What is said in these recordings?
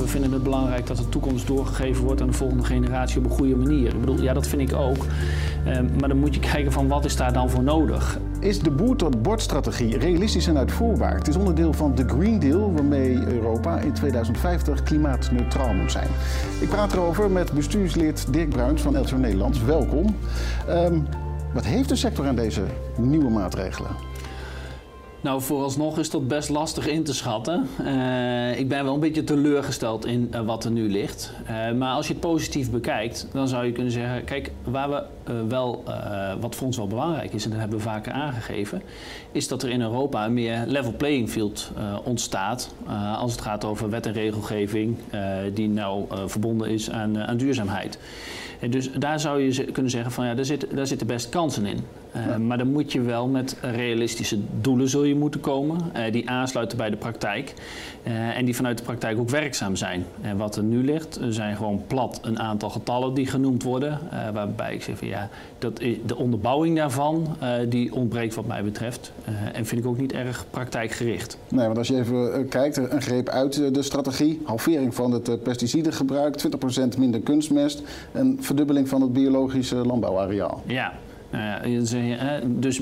we vinden het belangrijk dat de toekomst doorgegeven wordt aan de volgende generatie op een goede manier. Ik bedoel, ja, dat vind ik ook. Ehm, maar dan moet je kijken van wat is daar dan voor nodig. Is de boer tot bordstrategie realistisch en uitvoerbaar? Het is onderdeel van de Green Deal waarmee Europa in 2050 klimaatneutraal moet zijn. Ik praat erover met bestuurslid Dirk Bruins van LTO Nederland. Welkom. Ehm, wat heeft de sector aan deze nieuwe maatregelen? Nou, vooralsnog is dat best lastig in te schatten. Uh, ik ben wel een beetje teleurgesteld in uh, wat er nu ligt. Uh, maar als je het positief bekijkt, dan zou je kunnen zeggen: kijk, waar we wel, wat voor ons wel belangrijk is, en dat hebben we vaker aangegeven, is dat er in Europa een meer level playing field ontstaat. als het gaat over wet en regelgeving, die nou verbonden is aan, aan duurzaamheid. En dus daar zou je kunnen zeggen: van ja, daar, zit, daar zitten best kansen in. Maar dan moet je wel met realistische doelen zul je moeten komen, uh, die aansluiten bij de praktijk uh, en die vanuit de praktijk ook werkzaam zijn. En wat er nu ligt, zijn gewoon plat een aantal getallen die genoemd worden, waarbij ik zeg van ja, dat is, de onderbouwing daarvan die ontbreekt wat mij betreft en vind ik ook niet erg praktijkgericht. Nee, want als je even kijkt, een greep uit de strategie, halvering van het pesticidengebruik, 20% minder kunstmest en verdubbeling van het biologische landbouwareaal. Ja, dus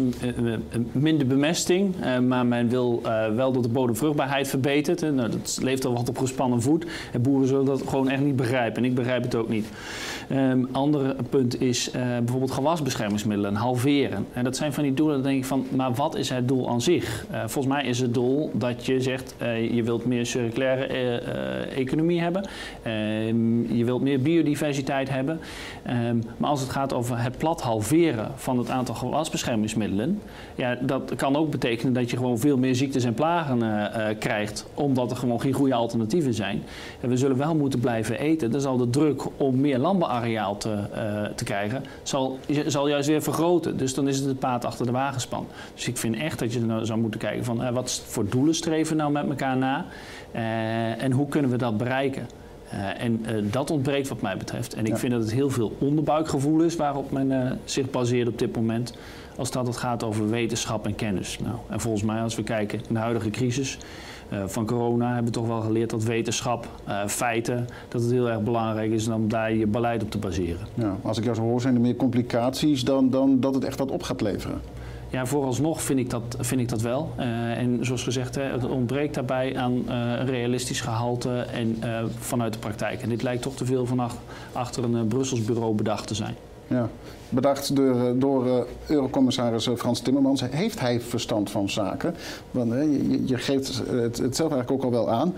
minder bemesting, maar men wil wel dat de bodemvruchtbaarheid verbetert. Nou, dat leeft al wat op gespannen voet. En boeren zullen dat gewoon echt niet begrijpen. En ik begrijp het ook niet. Um, andere punt is bijvoorbeeld gewasbeschermingsmiddelen halveren. En dat zijn van die doelen, dan denk ik van, maar wat is het doel aan zich? Volgens mij is het doel dat je zegt, je wilt meer circulaire economie hebben. Ehm, je wilt meer biodiversiteit hebben. Um, maar als het gaat over het plat halveren van het aantal gewasbeschermingsmiddelen, ja, dat kan ook betekenen dat je gewoon veel meer ziektes en plagen krijgt, omdat er gewoon geen goede alternatieven zijn. En we zullen wel moeten blijven eten. Dan zal de druk om meer landbouw areaal te, uh, te krijgen, zal, zal juist weer vergroten. Dus dan is het het paard achter de wagen Dus ik vind echt dat je nou zou moeten kijken van wat voor doelen streven we nou met elkaar na en hoe kunnen we dat bereiken. En dat ontbreekt wat mij betreft. En ik ja. vind dat het heel veel onderbuikgevoel is waarop men zich baseert op dit moment. Als dat het gaat over wetenschap en kennis. Nou, en volgens mij, als we kijken naar de huidige crisis, van corona hebben we toch wel geleerd dat wetenschap, feiten, dat het heel erg belangrijk is om daar je beleid op te baseren. Ja, als ik jou zo hoor, zijn er meer complicaties dan, dan dat het echt wat op gaat leveren. Ja, vooralsnog vind ik dat, vind ik dat wel. Uh, en zoals gezegd, hè, het ontbreekt daarbij aan uh, realistisch gehalte en uh, vanuit de praktijk. En dit lijkt toch te veel van ach, achter een Brussels bureau bedacht te zijn. Ja, bedacht door, door Eurocommissaris Frans Timmermans. Heeft hij verstand van zaken? Want je, je, geeft het, zelf eigenlijk ook al wel aan.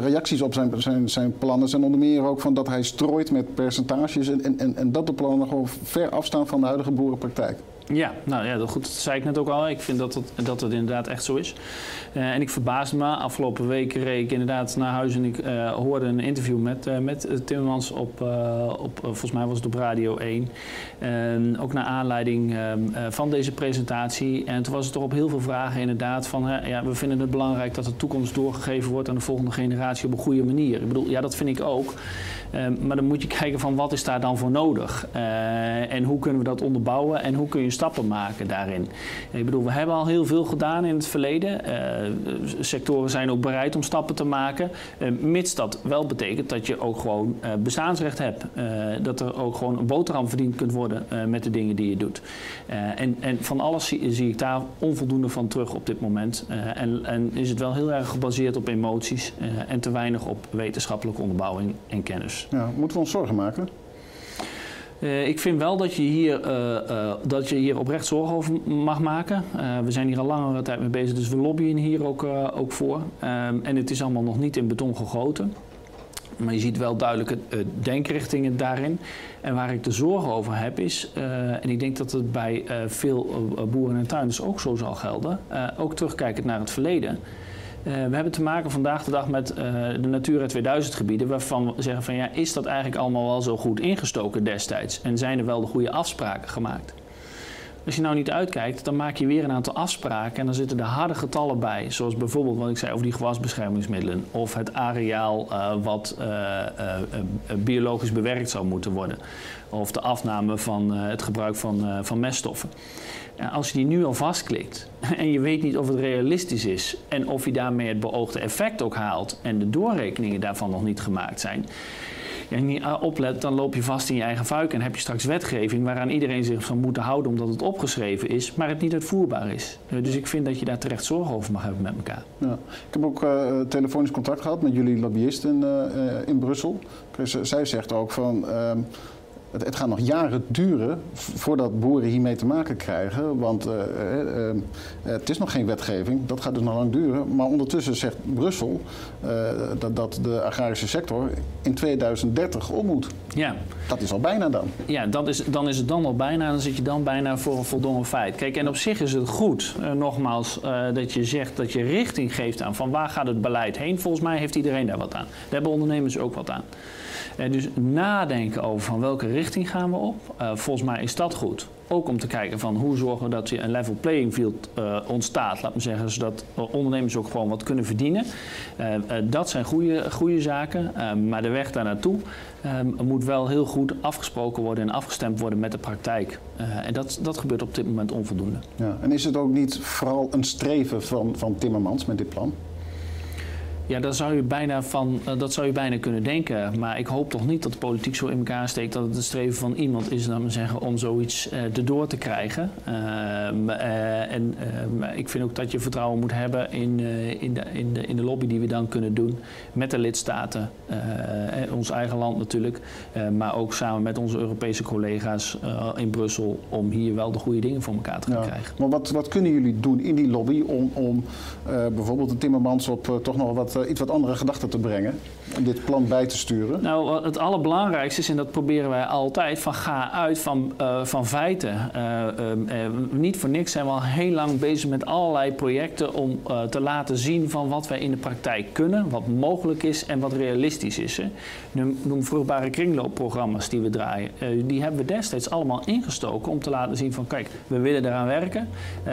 Reacties op zijn, zijn, zijn plannen zijn onder meer ook van dat hij strooit met percentages en, en, en dat de plannen gewoon ver afstaan van de huidige boerenpraktijk. Ja, nou ja, dat, goed, dat zei ik net ook al. Ik vind dat dat het inderdaad echt zo is. Uh, en ik verbaasde me. Afgelopen week reed ik inderdaad naar huis en ik uh, hoorde een interview met, uh, met Timmermans op, op volgens mij was het op Radio 1. ook naar aanleiding van deze presentatie. En toen was het toch op heel veel vragen inderdaad van... ja, we vinden het belangrijk dat de toekomst doorgegeven wordt aan de volgende generatie op een goede manier. Ik bedoel, ja, dat vind ik ook. maar dan moet je kijken van wat is daar dan voor nodig? en hoe kunnen we dat onderbouwen en hoe kun je stappen maken daarin. Ik bedoel, we hebben al heel veel gedaan in het verleden. Uh, sectoren zijn ook bereid om stappen te maken. Uh, mits dat wel betekent dat je ook gewoon uh, bestaansrecht hebt. dat er ook gewoon een boterham verdiend kunt worden met de dingen die je doet. en, en van alles zie, zie, ik daar onvoldoende van terug op dit moment. En, en, is het wel heel erg gebaseerd op emoties en te weinig op wetenschappelijke onderbouwing en kennis. Ja, moeten we ons zorgen maken? Uh, ik vind wel dat je, hier, uh, uh, dat je hier oprecht zorgen over mag maken. we zijn hier al langere tijd mee bezig, dus we lobbyen hier ook, ook voor. Um, en het is allemaal nog niet in beton gegoten. Maar je ziet wel duidelijke denkrichtingen daarin. En waar ik de zorgen over heb is, en ik denk dat het bij veel boeren en tuinders ook zo zal gelden, ook terugkijkend naar het verleden. Uh, we hebben te maken vandaag de dag met uh, de Natura 2000 gebieden, waarvan we zeggen van ja, is dat eigenlijk allemaal wel zo goed ingestoken destijds? En zijn er wel de goede afspraken gemaakt? Als je nou niet uitkijkt, dan maak je weer een aantal afspraken en dan zitten er harde getallen bij. Zoals bijvoorbeeld wat ik zei over die gewasbeschermingsmiddelen. Of het areaal uh, wat uh, uh, biologisch bewerkt zou moeten worden. Of de afname van het gebruik van, van meststoffen. En als je die nu al vastklikt en je weet niet of het realistisch is en of je daarmee het beoogde effect ook haalt en de doorrekeningen daarvan nog niet gemaakt zijn je niet oplet, dan loop je vast in je eigen vuik en heb je straks wetgeving waaraan iedereen zich van moet houden omdat het opgeschreven is, maar het niet uitvoerbaar is. Eh, dus ik vind dat je daar terecht zorgen over mag hebben met elkaar. Ja. Ik heb ook uh, telefonisch contact gehad met jullie lobbyisten in Brussel. Zij zegt ook van. Ehm, het, het, gaat nog jaren duren voordat boeren hiermee te maken krijgen. Want uh, uh, uh, het is nog geen wetgeving, dat gaat dus nog lang duren. Maar ondertussen zegt Brussel dat, dat, de agrarische sector in 2030 om moet. Ja. Dat is al bijna dan. Ja, dat is, dan is het dan al bijna. Dan zit je dan bijna voor een voldongen feit. Kijk, en op zich is het goed, nogmaals, dat je zegt dat je richting geeft aan van waar gaat het beleid heen. Volgens mij heeft iedereen daar wat aan. Daar hebben ondernemers ook wat aan. Uh, dus nadenken over van welke richting gaan we op. Uh, volgens mij is dat goed. Ook om te kijken van hoe zorgen we dat er een level playing field uh, ontstaat. Laat me zeggen, zodat ondernemers ook gewoon wat kunnen verdienen. dat zijn goede, goede zaken. maar de weg daar naartoe moet wel heel goed afgesproken worden en afgestemd worden met de praktijk. en dat, dat gebeurt op dit moment onvoldoende. Ja. En is het ook niet vooral een streven van, van Timmermans met dit plan? Ja, dat zou, je bijna van, uh, dat zou je bijna kunnen denken. Maar ik hoop toch niet dat de politiek zo in elkaar steekt dat het een streven van iemand is dan zeggen, om zoiets uh, erdoor te krijgen. Uh, en ik vind ook dat je vertrouwen moet hebben in, in, de, in, de, in de lobby die we dan kunnen doen met de lidstaten. ons eigen land natuurlijk. maar ook samen met onze Europese collega's in Brussel om hier wel de goede dingen voor elkaar te gaan ja. krijgen. Maar wat, wat kunnen jullie doen in die lobby om, om bijvoorbeeld de Timmermans op toch nog wat uh, iets wat andere gedachten te brengen. Dit plan bij te sturen. Nou, het allerbelangrijkste is, en dat proberen wij altijd, van ga uit van, uh, van feiten. Uh, niet voor niks zijn we al heel lang bezig met allerlei projecten om te laten zien van wat wij in de praktijk kunnen, wat mogelijk is en wat realistisch is. Hè. Noem, vruchtbare kringloopprogramma's die we draaien. die hebben we destijds allemaal ingestoken om te laten zien van kijk, we willen eraan werken.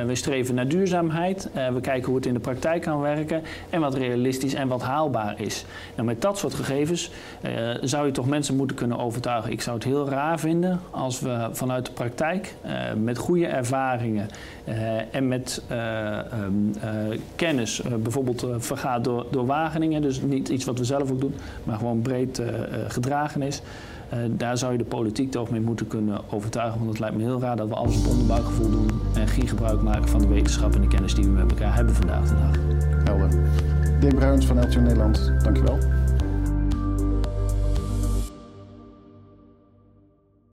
we streven naar duurzaamheid. we kijken hoe het in de praktijk kan werken en wat realistisch en wat haalbaar is. Nou, met soort gegevens uh, zou je toch mensen moeten kunnen overtuigen. Ik zou het heel raar vinden als we vanuit de praktijk uh, met goede ervaringen uh, en met um, kennis, bijvoorbeeld vergaat door, door Wageningen, dus niet iets wat we zelf ook doen, maar gewoon breed gedragen is. Daar zou je de politiek toch mee moeten kunnen overtuigen. Want het lijkt me heel raar dat we alles op onderbuikgevoel doen en geen gebruik maken van de wetenschap en de kennis die we met elkaar hebben vandaag de dag. Helder. Dirk Bruins van LTO Nederland, dankjewel.